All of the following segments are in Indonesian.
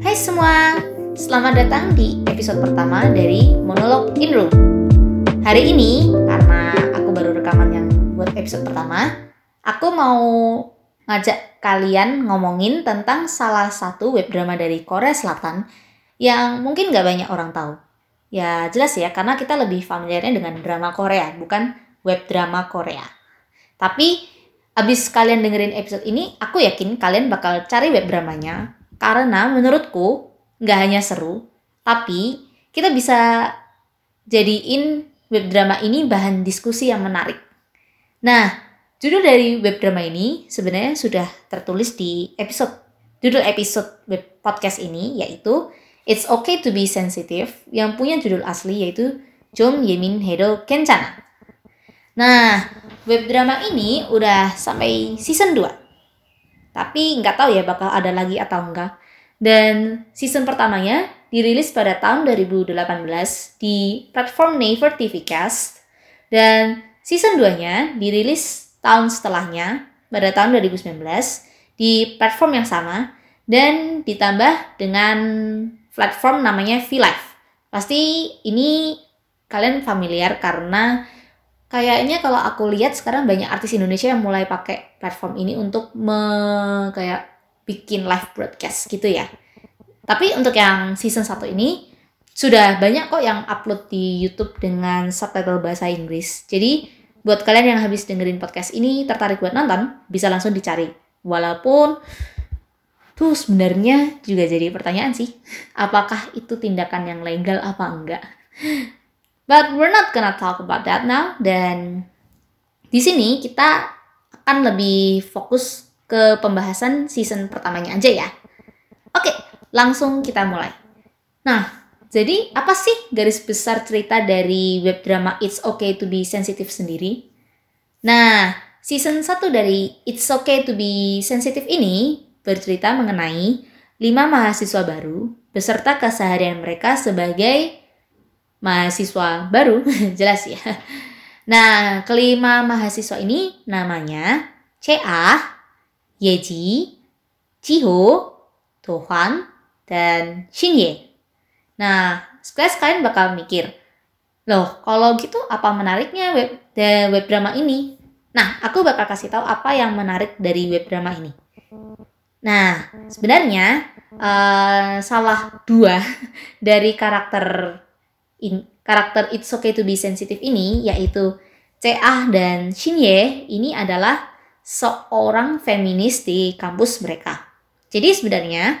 Hai semua, selamat datang di episode pertama dari Monolog in Room. Hari ini, karena aku baru rekaman yang buat episode pertama, aku mau ngajak kalian ngomongin tentang salah satu web drama dari Korea Selatan yang mungkin gak banyak orang tahu. Ya jelas ya, karena kita lebih familiarnya dengan drama Korea, bukan web drama Korea. Tapi abis kalian dengerin episode ini, aku yakin kalian bakal cari web dramanya. Karena menurutku, nggak hanya seru, tapi kita bisa jadiin web drama ini bahan diskusi yang menarik. Nah, judul dari web drama ini sebenarnya sudah tertulis di episode judul episode web podcast ini yaitu It's Okay to be Sensitive yang punya judul asli yaitu Jom Yemin Hedo Kencana. Nah, web drama ini udah sampai season 2. Tapi nggak tahu ya bakal ada lagi atau enggak. Dan season pertamanya dirilis pada tahun 2018 di platform Naver TV Cast. Dan season 2-nya dirilis tahun setelahnya pada tahun 2019 di platform yang sama dan ditambah dengan platform namanya V-Live. Pasti ini kalian familiar karena kayaknya kalau aku lihat sekarang banyak artis Indonesia yang mulai pakai platform ini untuk me, kayak bikin live broadcast gitu ya. Tapi untuk yang season 1 ini sudah banyak kok yang upload di YouTube dengan subtitle bahasa Inggris. Jadi buat kalian yang habis dengerin podcast ini tertarik buat nonton, bisa langsung dicari. Walaupun tuh sebenarnya juga jadi pertanyaan sih, apakah itu tindakan yang legal apa enggak? But we're not gonna talk about that now. Dan di sini kita akan lebih fokus ke pembahasan season pertamanya aja ya. Oke, langsung kita mulai. Nah, jadi apa sih garis besar cerita dari web drama It's Okay to be Sensitive sendiri? Nah, season 1 dari It's Okay to be Sensitive ini bercerita mengenai lima mahasiswa baru beserta keseharian mereka sebagai mahasiswa baru, jelas ya. Nah, kelima mahasiswa ini namanya CA, Yeji, Jiho, Tohan, dan Shinye. Nah, sekarang kalian bakal mikir, loh kalau gitu apa menariknya web, web drama ini? Nah, aku bakal kasih tahu apa yang menarik dari web drama ini. Nah, sebenarnya uh, salah dua dari karakter in, karakter It's Okay to be Sensitive ini yaitu CA dan Shinye ini adalah seorang feminis di kampus mereka. Jadi sebenarnya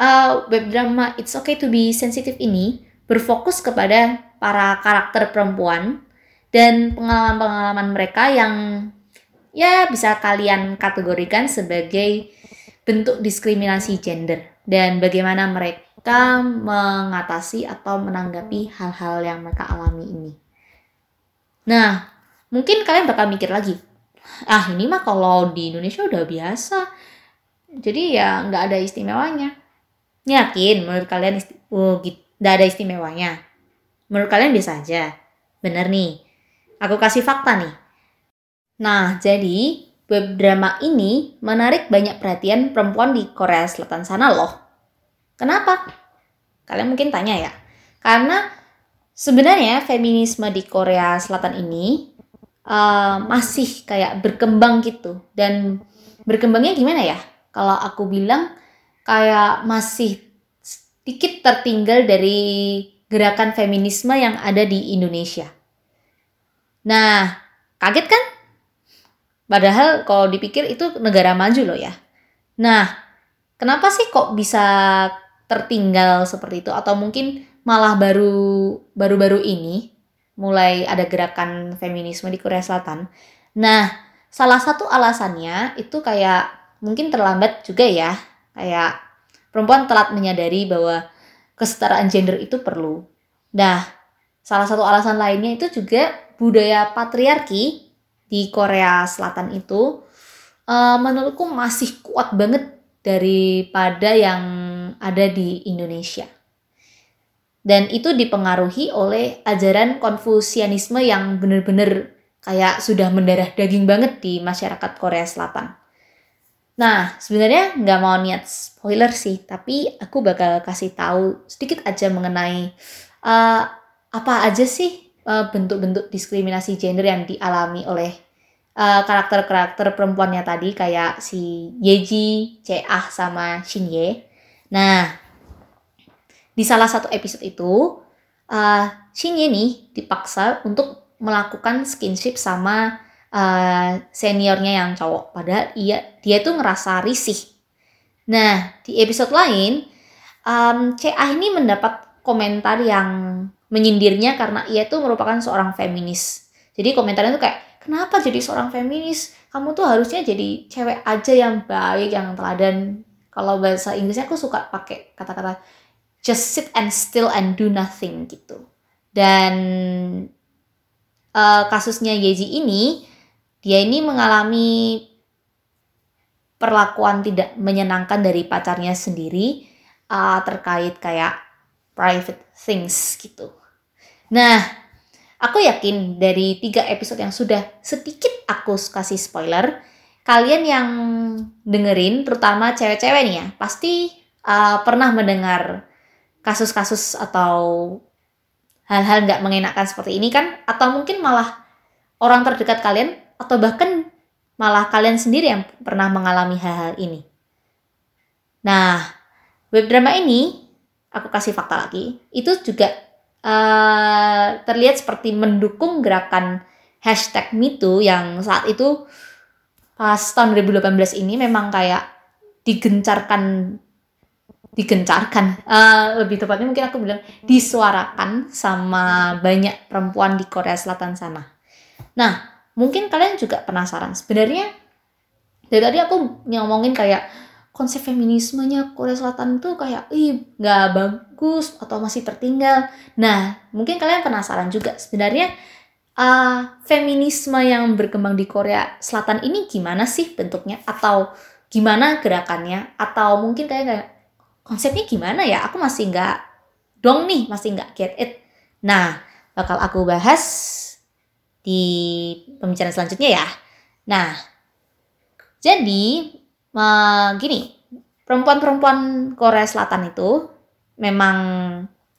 uh, web drama It's Okay to be Sensitive ini berfokus kepada para karakter perempuan dan pengalaman-pengalaman mereka yang ya bisa kalian kategorikan sebagai bentuk diskriminasi gender dan bagaimana mereka mereka mengatasi atau menanggapi hal-hal yang mereka alami ini. Nah, mungkin kalian bakal mikir lagi, ah ini mah kalau di Indonesia udah biasa, jadi ya nggak ada istimewanya. Yakin menurut kalian isti oh, nggak ada istimewanya? Menurut kalian biasa aja? Bener nih, aku kasih fakta nih. Nah, jadi web drama ini menarik banyak perhatian perempuan di Korea Selatan sana loh. Kenapa? Kalian mungkin tanya ya. Karena sebenarnya feminisme di Korea Selatan ini uh, masih kayak berkembang gitu. Dan berkembangnya gimana ya? Kalau aku bilang kayak masih sedikit tertinggal dari gerakan feminisme yang ada di Indonesia. Nah, kaget kan? Padahal kalau dipikir itu negara maju loh ya. Nah, kenapa sih kok bisa tertinggal seperti itu atau mungkin malah baru baru-baru ini mulai ada gerakan feminisme di Korea Selatan. Nah, salah satu alasannya itu kayak mungkin terlambat juga ya. Kayak perempuan telat menyadari bahwa kesetaraan gender itu perlu. Nah, salah satu alasan lainnya itu juga budaya patriarki di Korea Selatan itu uh, menurutku masih kuat banget daripada yang ada di Indonesia. Dan itu dipengaruhi oleh ajaran konfusianisme yang benar-benar kayak sudah mendarah daging banget di masyarakat Korea Selatan. Nah, sebenarnya nggak mau niat spoiler sih, tapi aku bakal kasih tahu sedikit aja mengenai uh, apa aja sih bentuk bentuk-bentuk diskriminasi gender yang dialami oleh karakter karakter-karakter perempuannya tadi kayak si Yeji, Ah sama Shinye. Nah, di salah satu episode itu uh, Shinye nih dipaksa untuk melakukan skinship sama uh, seniornya yang cowok. Padahal ia dia tuh ngerasa risih. Nah di episode lain um, CA ini mendapat komentar yang menyindirnya karena ia tuh merupakan seorang feminis. Jadi komentarnya tuh kayak kenapa jadi seorang feminis? Kamu tuh harusnya jadi cewek aja yang baik yang teladan kalau bahasa Inggrisnya aku suka pakai kata-kata just sit and still and do nothing gitu dan uh, kasusnya Yeji ini dia ini mengalami perlakuan tidak menyenangkan dari pacarnya sendiri uh, terkait kayak private things gitu. Nah, aku yakin dari tiga episode yang sudah sedikit aku kasih spoiler, kalian yang dengerin, terutama cewek-cewek nih ya, pasti uh, pernah mendengar kasus-kasus atau hal-hal nggak mengenakan seperti ini kan? Atau mungkin malah orang terdekat kalian atau bahkan malah kalian sendiri yang pernah mengalami hal-hal ini. Nah, web drama ini aku kasih fakta lagi, itu juga uh, terlihat seperti mendukung gerakan hashtag MeToo yang saat itu pas tahun 2018 ini memang kayak digencarkan digencarkan uh, lebih tepatnya mungkin aku bilang disuarakan sama banyak perempuan di Korea Selatan sana. Nah, mungkin kalian juga penasaran sebenarnya dari tadi aku ngomongin kayak konsep feminismenya Korea Selatan tuh kayak ih nggak bagus atau masih tertinggal. Nah mungkin kalian penasaran juga sebenarnya uh, feminisme yang berkembang di Korea Selatan ini gimana sih bentuknya atau gimana gerakannya atau mungkin kayak kayak konsepnya gimana ya? Aku masih nggak dong nih masih nggak get it. Nah bakal aku bahas di pembicaraan selanjutnya ya. Nah, jadi uh, gini, perempuan-perempuan Korea Selatan itu memang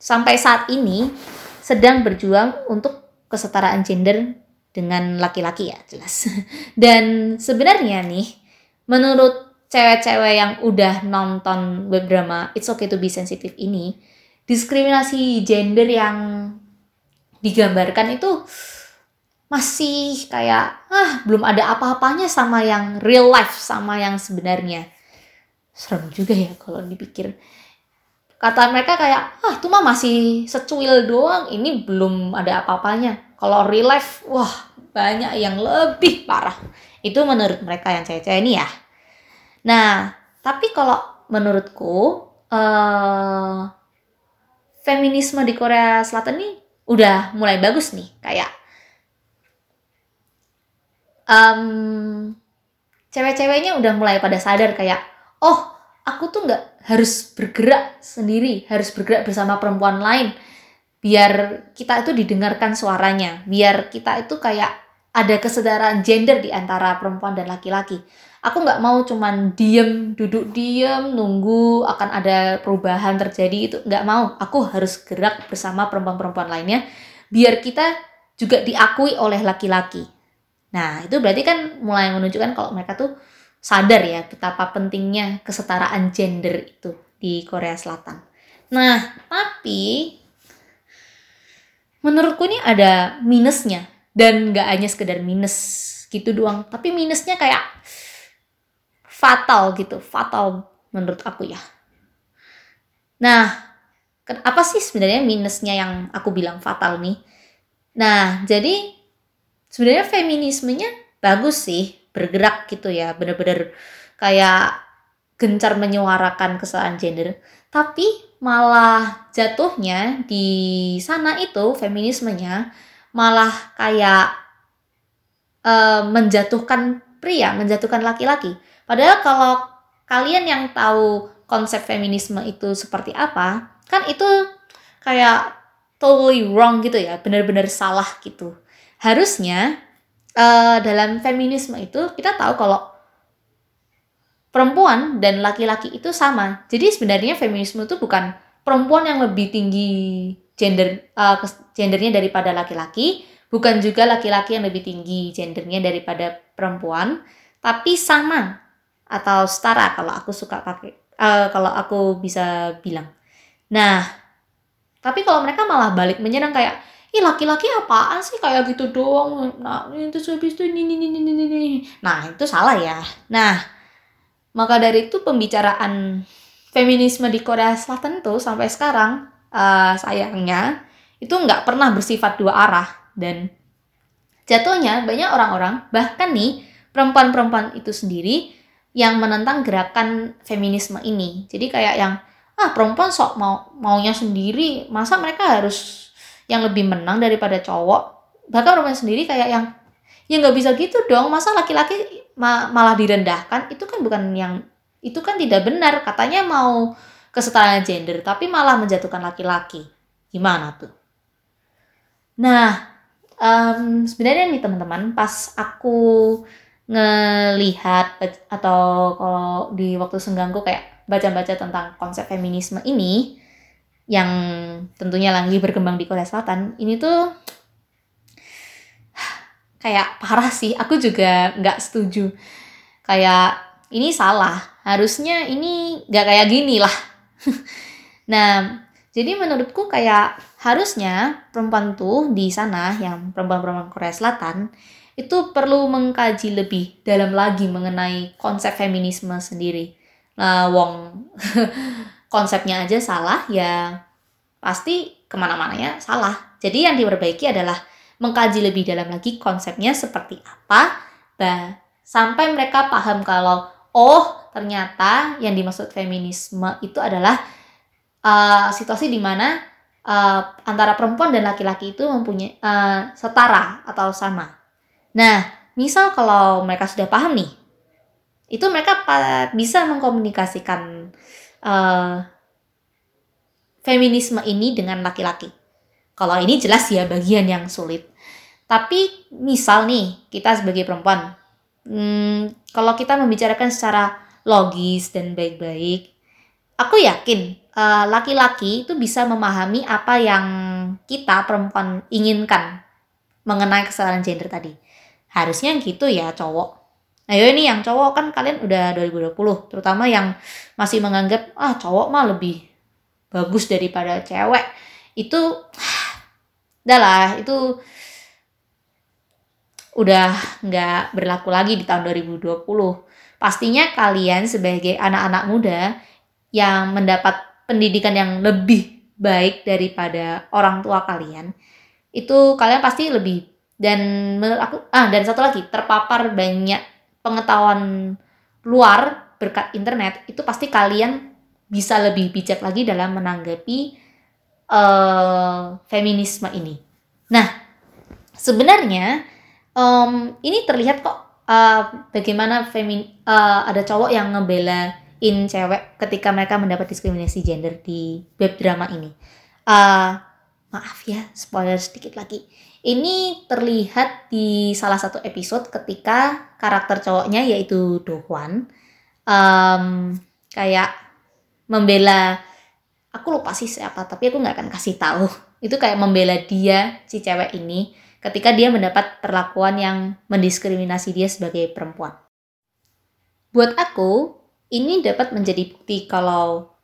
sampai saat ini sedang berjuang untuk kesetaraan gender dengan laki-laki ya jelas. Dan sebenarnya nih, menurut cewek-cewek yang udah nonton web drama It's Okay to Be Sensitive ini, diskriminasi gender yang digambarkan itu masih kayak ah belum ada apa-apanya sama yang real life sama yang sebenarnya. Serem juga ya kalau dipikir. Kata mereka kayak ah itu mah masih secuil doang ini belum ada apa-apanya kalau real life wah banyak yang lebih parah. Itu menurut mereka yang cewek-cewek ini ya. Nah tapi kalau menurutku uh, feminisme di Korea Selatan ini udah mulai bagus nih kayak um, cewek-ceweknya udah mulai pada sadar kayak oh aku tuh nggak harus bergerak sendiri harus bergerak bersama perempuan lain biar kita itu didengarkan suaranya biar kita itu kayak ada kesedaran gender di antara perempuan dan laki-laki. Aku nggak mau cuman diem duduk diem nunggu akan ada perubahan terjadi itu nggak mau. Aku harus gerak bersama perempuan-perempuan lainnya biar kita juga diakui oleh laki-laki. Nah, itu berarti kan mulai menunjukkan kalau mereka tuh sadar ya betapa pentingnya kesetaraan gender itu di Korea Selatan. Nah, tapi menurutku ini ada minusnya. Dan nggak hanya sekedar minus gitu doang, tapi minusnya kayak fatal gitu, fatal menurut aku ya. Nah, apa sih sebenarnya minusnya yang aku bilang fatal nih? Nah, jadi sebenarnya feminismenya bagus sih. Bergerak gitu ya. Bener-bener kayak gencar menyuarakan kesalahan gender tapi malah jatuhnya di sana itu feminismenya malah kayak uh, menjatuhkan pria menjatuhkan laki-laki. Padahal kalau kalian yang tahu konsep feminisme itu seperti apa kan itu kayak totally wrong gitu ya bener-bener salah gitu. Harusnya uh, dalam feminisme itu kita tahu kalau perempuan dan laki-laki itu sama. Jadi sebenarnya feminisme itu bukan perempuan yang lebih tinggi gender uh, gendernya daripada laki-laki, bukan juga laki-laki yang lebih tinggi gendernya daripada perempuan, tapi sama atau setara kalau aku suka pakai uh, kalau aku bisa bilang. Nah, tapi kalau mereka malah balik menyerang kayak ih laki-laki apaan sih kayak gitu doang nah itu habis itu ini ini ini ini nah itu salah ya nah maka dari itu pembicaraan feminisme di Korea Selatan tuh sampai sekarang uh, sayangnya itu nggak pernah bersifat dua arah dan jatuhnya banyak orang-orang bahkan nih perempuan-perempuan itu sendiri yang menentang gerakan feminisme ini. Jadi kayak yang ah perempuan sok mau maunya sendiri, masa mereka harus yang lebih menang daripada cowok? Bahkan perempuan sendiri kayak yang ya nggak bisa gitu dong, masa laki-laki ma malah direndahkan itu kan bukan yang itu kan tidak benar. Katanya mau kesetaraan gender tapi malah menjatuhkan laki-laki. Gimana tuh? Nah um, sebenarnya nih teman-teman pas aku ngelihat atau kalau di waktu senggangku kayak baca-baca tentang konsep feminisme ini yang tentunya lagi berkembang di Korea Selatan ini tuh kayak parah sih aku juga nggak setuju kayak ini salah harusnya ini nggak kayak gini lah nah jadi menurutku kayak harusnya perempuan tuh di sana yang perempuan-perempuan Korea Selatan itu perlu mengkaji lebih dalam lagi mengenai konsep feminisme sendiri. Nah, wong konsepnya aja salah ya pasti ke mana-mananya salah. Jadi yang diperbaiki adalah mengkaji lebih dalam lagi konsepnya seperti apa, bah, sampai mereka paham kalau oh ternyata yang dimaksud feminisme itu adalah uh, situasi di mana uh, antara perempuan dan laki-laki itu mempunyai uh, setara atau sama. Nah, misal kalau mereka sudah paham nih, itu mereka bisa mengkomunikasikan uh, feminisme ini dengan laki-laki. Kalau ini jelas ya bagian yang sulit. Tapi misal nih kita sebagai perempuan, hmm, kalau kita membicarakan secara logis dan baik-baik, aku yakin eh, laki-laki uh, itu bisa memahami apa yang kita perempuan inginkan mengenai kesetaraan gender tadi. Harusnya gitu ya cowok. Nah ini yang cowok kan kalian udah 2020, terutama yang masih menganggap ah cowok mah lebih bagus daripada cewek. Itu udah lah itu udah nggak berlaku lagi di tahun 2020. Pastinya kalian sebagai anak-anak muda yang mendapat pendidikan yang lebih baik daripada orang tua kalian, itu kalian pasti lebih dan aku ah dan satu lagi terpapar banyak pengetahuan luar berkat internet itu pasti kalian bisa lebih bijak lagi dalam menanggapi uh, feminisme ini. Nah, sebenarnya um, ini terlihat kok uh, bagaimana femin uh, ada cowok yang ngebelain cewek ketika mereka mendapat diskriminasi gender di web drama ini. Uh, maaf ya, spoiler sedikit lagi. Ini terlihat di salah satu episode ketika karakter cowoknya yaitu Dohwan um, kayak membela aku lupa sih siapa tapi aku nggak akan kasih tahu itu kayak membela dia si cewek ini ketika dia mendapat perlakuan yang mendiskriminasi dia sebagai perempuan. Buat aku, ini dapat menjadi bukti kalau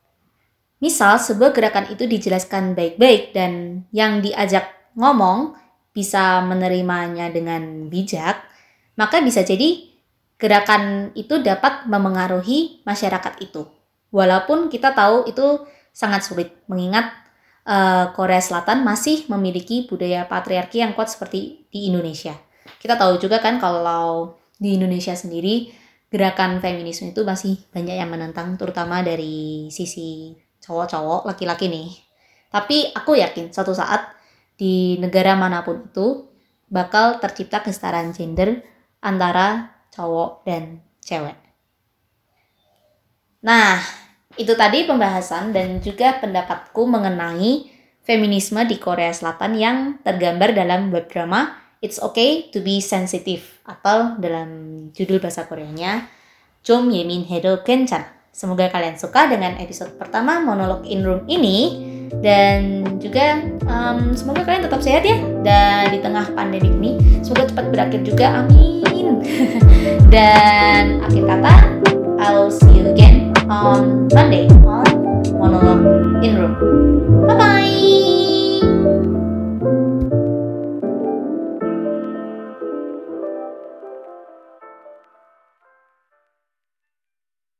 misal sebuah gerakan itu dijelaskan baik-baik dan yang diajak ngomong bisa menerimanya dengan bijak, maka bisa jadi gerakan itu dapat memengaruhi masyarakat itu. Walaupun kita tahu itu sangat sulit mengingat uh, Korea Selatan masih memiliki budaya patriarki yang kuat seperti di Indonesia. Kita tahu juga kan kalau di Indonesia sendiri gerakan feminisme itu masih banyak yang menentang terutama dari sisi cowok-cowok laki-laki nih. Tapi aku yakin suatu saat di negara mana pun itu bakal tercipta kesetaraan gender antara cowok dan cewek. Nah, itu tadi pembahasan dan juga pendapatku mengenai feminisme di Korea Selatan yang tergambar dalam web drama It's Okay to be Sensitive atau dalam judul bahasa Koreanya Jom Yemin Hedo Kencan. Semoga kalian suka dengan episode pertama monolog in room ini. Dan juga um, semoga kalian tetap sehat ya dan di tengah pandemi ini. Semoga cepat berakhir juga amin. Dan akhir kata I'll see you again. on Monday on Monologue in Room. Bye bye!